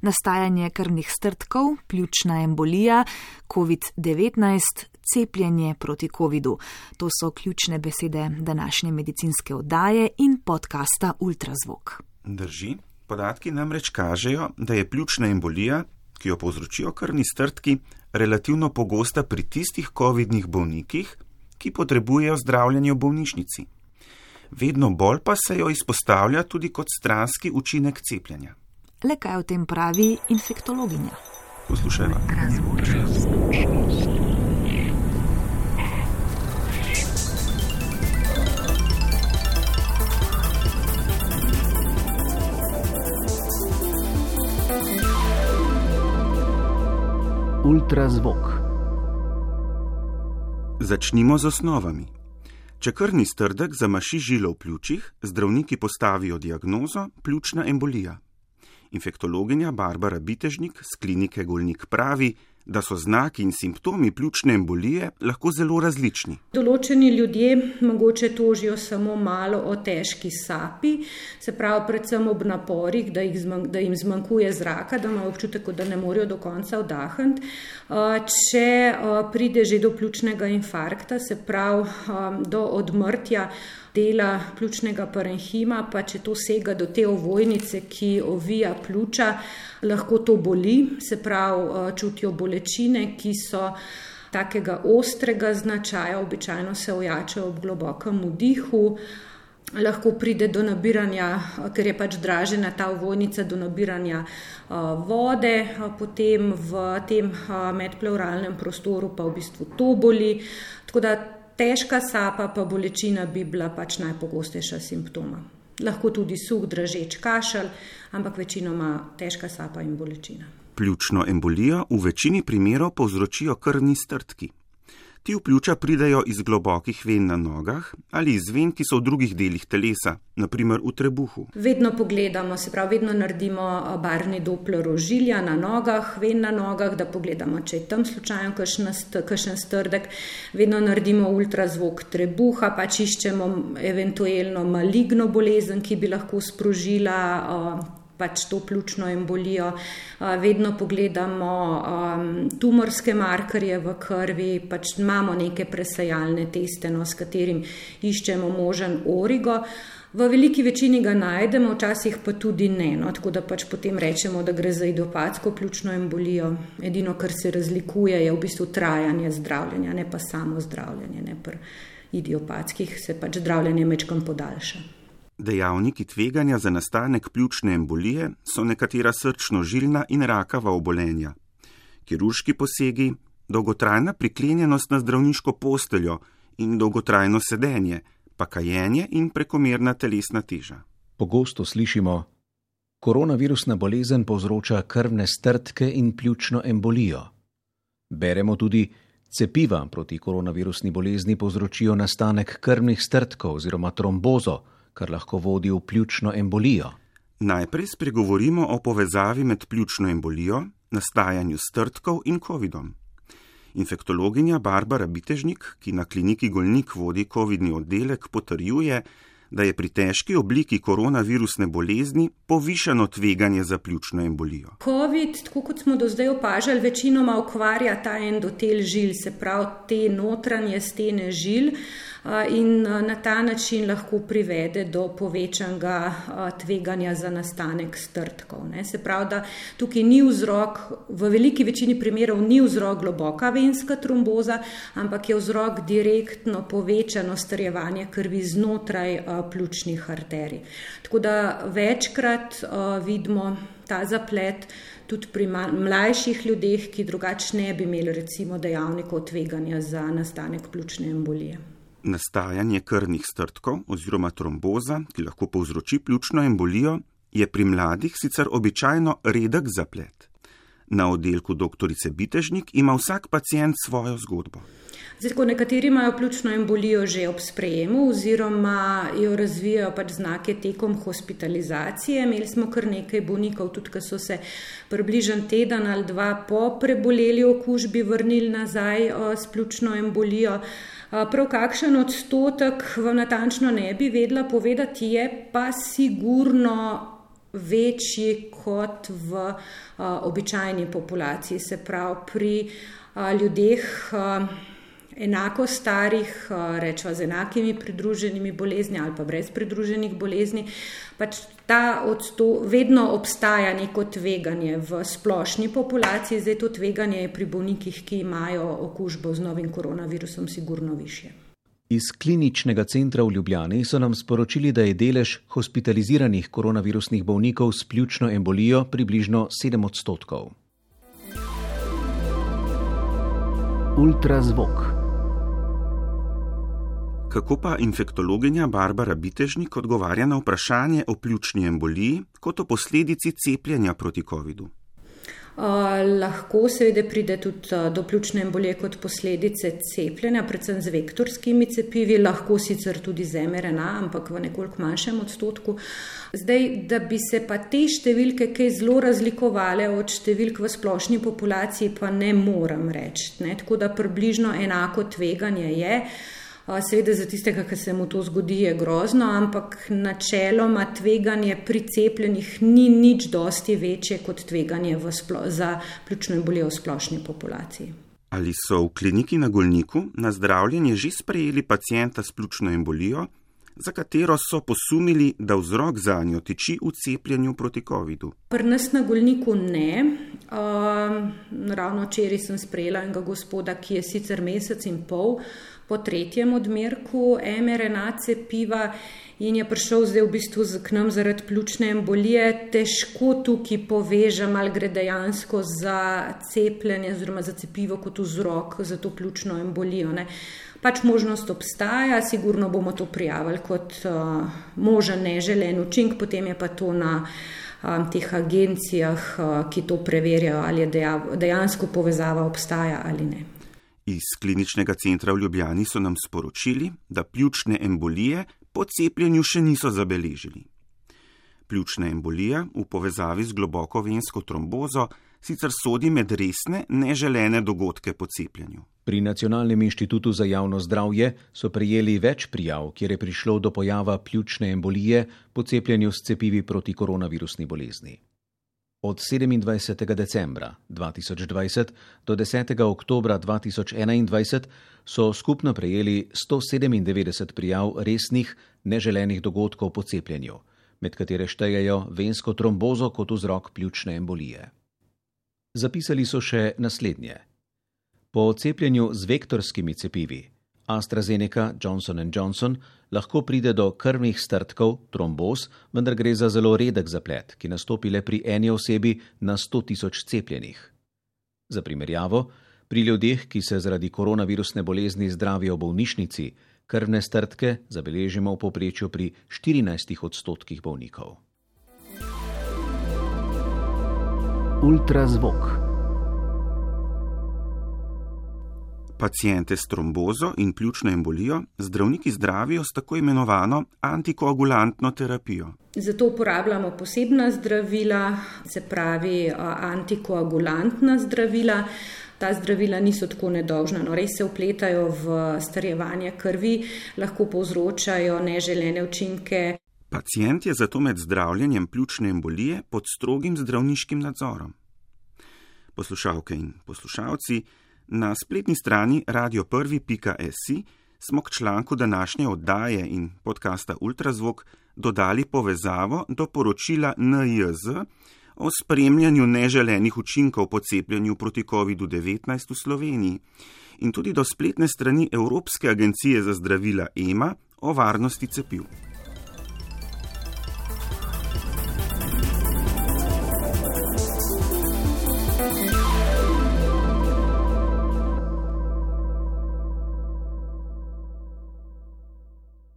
nastajanje krvnih strtkov, pljučna embolija, COVID-19, cepljenje proti COVID-u. To so ključne besede današnje medicinske oddaje in podcasta Ultrazvok. Drži. Podatki namreč kažejo, da je pljučna embolija, ki jo povzročijo krvni strtki, relativno pogosta pri tistih COVID-nih bolnikih, ki potrebujejo zdravljenje v bolnišnici. Vedno bolj pa se jo izpostavlja tudi kot stranski učinek cepljenja. Le kaj o tem pravi infektologinja? Poslušajmo. Ultrazvok. Začnimo z osnovami. Če krvni strdek zamaši žilo v pljučih, zdravniki postavijo diagnozo pljučna embolija. Infektologinja Barbara Bitežnik z klinike Golnik pravi, da so znaki in simptomi pljučne embolije lahko zelo različni. Določeni ljudje mogoče tožijo samo malo o težki sapi, se pravi, predvsem ob naporih, da, zman, da jim zmanjkuje zraka, da imajo občutek, da ne morejo do konca vdahniti. Če pride že do pljučnega infarkta, se pravi do odmrtja, dela pljučnega parenhima, pa če to sega do te ovojnice, ki ovija pljuča, lahko to boli, se pravi, eh, čutijo bolečine, ki so takega ostrega značaja, običajno se ojačajo ob globokem vdihu. Lahko pride do nabiranja, ker je pač dražena ta ovojnica, do nabiranja eh, vode, potem v tem eh, medpleuralnem prostoru pa v bistvu to boli. Tako da težka sapa pa bolečina bi bila pač najpogostejša simptoma. Lahko tudi suh, dražeč kašelj, ampak večinoma težka sapa in bolečina. Pljučno embolijo v večini primerov povzročijo krvni strtki. Ti v pljuča pridajo iz globokih ven na nogah ali iz ven, ki so v drugih delih telesa, naprimer v trebuhu. Vedno pogledamo, se pravi, vedno naredimo barvni dopler ožilja na nogah, ven na nogah, da pogledamo, če je tam slučajno kakšen strdek. Vedno naredimo ultrazvok trebuha, pa čiščemo eventualno maligno bolezen, ki bi lahko sprožila pač to pljučno embolijo. Vedno pogledamo tumorske markerje v krvi, pač imamo neke presajalne teste, no, s katerim iščemo možen origo. V veliki večini ga najdemo, včasih pa tudi ne. No, tako da pač potem rečemo, da gre za idiopatsko pljučno embolijo. Edino, kar se razlikuje, je v bistvu trajanje zdravljenja, ne pa samo zdravljenje. Ne, pri idiopatskih se pač zdravljenje mečkam podaljša. Dejavniki tveganja za nastanek pljučne embolije so nekatera srčno-žilna in rakava obolenja, kirurški posegi, dolgotrajna priklenjenost na zdravniško posteljo in dolgotrajno sedenje, pa kajenje in prekomerna telesna teža. Pogosto slišimo: Koronavirusna bolezen povzroča krvne strtke in pljučno embolijo. Beremo tudi: Cepiva proti koronavirusni bolezni povzročijo nastanek krvnih strtkov oziroma trombozo kar lahko vodi v pljučno embolijo. Najprej spregovorimo o povezavi med pljučno embolijo, nastajanju strtkov in COVID-om. Infektologinja Barbara Bitežnik, ki na kliniki Golnik vodi COVID-ni oddelek, potrjuje, da je pri težki obliki koronavirusne bolezni povišeno tveganje za pljučno embolijo. COVID, tako kot smo do zdaj opažali, večinoma ukvarja ta endotel žil, se pravi te notranje stene žil in na ta način lahko privede do povečanega tveganja za nastanek strtkov. Ne. Se pravi, da tukaj ni vzrok, v veliki večini primerov ni vzrok globoka venska tromboza, ampak je vzrok direktno povečano strjevanje krvi znotraj pljučnih arterij. Tako da večkrat vidimo ta zaplet tudi pri mlajših ljudeh, ki drugače ne bi imeli recimo dejavnikov tveganja za nastanek pljučne embolije. Nastajanje krvnih strtkov oziroma tromboza, ki lahko povzroči pljučno embolijo, je pri mladih sicer običajno redek zaplet. Na oddelku dr. Bitežnik ima vsak pacijent svojo zgodbo. Zdaj, ko nekateri imajo pljučno embolijo že ob sprejemu, oziroma jo razvijajo pač znake tekom hospitalizacije. Imeli smo kar nekaj bolnikov, tudi ko so se približen teden ali dva po preboleli okužbi vrnili nazaj s pljučno embolijo. Prav kakšen odstotek vam natančno ne bi vedela povedati, je pa sigurno večji kot v uh, običajni populaciji, se pravi pri uh, ljudeh. Uh, enako starih, rečemo z enakimi pridruženimi bolezni ali pa brez pridruženih bolezni, pač ta odsto, vedno obstaja neko tveganje v splošni populaciji, zdaj to tveganje je pri bolnikih, ki imajo okužbo z novim koronavirusom, sigurno više. Iz kliničnega centra v Ljubljani so nam sporočili, da je delež hospitaliziranih koronavirusnih bolnikov s pljučno embolijo približno 7 odstotkov. Ultrazvok. Kako pa infektologinja Barbara Bitežnik odgovarja na vprašanje o pljučni emboliji kot o posledici cepljenja proti COVID-u? Uh, lahko seveda pride tudi uh, do pljučne embolije kot posledice cepljenja, predvsem z vektorskimi cepivi, lahko sicer tudi z MRNA, ampak v nekoliko manjšem odstotku. Zdaj, da bi se pa te številke kaj zelo razlikovale od številk v splošni populaciji, pa ne moram reči. Ne? Tako da približno enako tveganje je. Seveda za tistega, ki se mu to zgodi, je grozno, ampak načeloma tveganje pri cepljenih ni nič dosti večje kot tveganje za pljučno embolijo v splošni populaciji. Ali so v kliniki na Golniku na zdravljenje že sprejeli pacijenta s pljučno embolijo, za katero so posumili, da vzrok za njo tiči v cepljenju proti COVID-u? Pri nas na Golniku ne. Uh, ravno včeraj sem sprejela enega gospoda, ki je sicer mesec in pol po tretjem odmerku mRNA cepiva in je prišel zdaj v bistvu k nam zaradi pljučne embolije, težko tukaj povežem, ali gre dejansko za cepljenje oziroma za cepivo kot vzrok za to pljučno embolijo. Ne. Pač možnost obstaja, sigurno bomo to prijavili kot uh, možen neželen učink, potem je pa to na um, teh agencijah, uh, ki to preverjajo, ali je dejansko povezava obstaja ali ne. Iz kliničnega centra v Ljubljani so nam sporočili, da pljučne embolije po cepljenju še niso zabeležili. Pljučna embolija v povezavi z globoko vensko trombozo sicer sodi med resne, neželene dogodke po cepljenju. Pri Nacionalnem inštitutu za javno zdravje so prejeli več prijav, kjer je prišlo do pojava pljučne embolije po cepljenju s cepivi proti koronavirusni bolezni. Od 27. decembra 2020 do 10. oktobra 2021 so skupno prejeli 197 prijav resnih neželenih dogodkov po cepljenju, med katere štejejo vensko trombozo kot vzrok pljučne embolije. Zapisali so še naslednje. Po cepljenju z vektorskimi cepivi AstraZeneca, Johnson Johnson lahko pride do krvnih strtkov, tromboz, vendar gre za zelo redek zaplet, ki nastopi le pri eni osebi na 100 tisoč cepljenih. Za primerjavo, pri ljudeh, ki se zaradi koronavirusne bolezni zdravijo v bolnišnici, krvne strtke zabeležimo v povprečju pri 14 odstotkih bolnikov. Ultrazvok. Pacijente s trombozo in pljučno embolijo zdravniki zdravijo s tako imenovano antikoagulantno terapijo. Zato uporabljamo posebna zdravila, se pravi antikoagulantna zdravila. Ta zdravila niso tako nedolžna, no res se upletajo v starjevanje krvi, lahko povzročajo neželene učinke. Pacijent je zato med zdravljenjem pljučne embolije pod strogim zdravniškim nadzorom. Poslušalke in poslušalci, Na spletni strani radio1.si smo k članku današnje oddaje in podcasta Ultrazvok dodali povezavo do poročila NIZ o spremljanju neželenih učinkov po cepljenju proti COVID-19 v Sloveniji in tudi do spletne strani Evropske agencije za zdravila EMA o varnosti cepiv.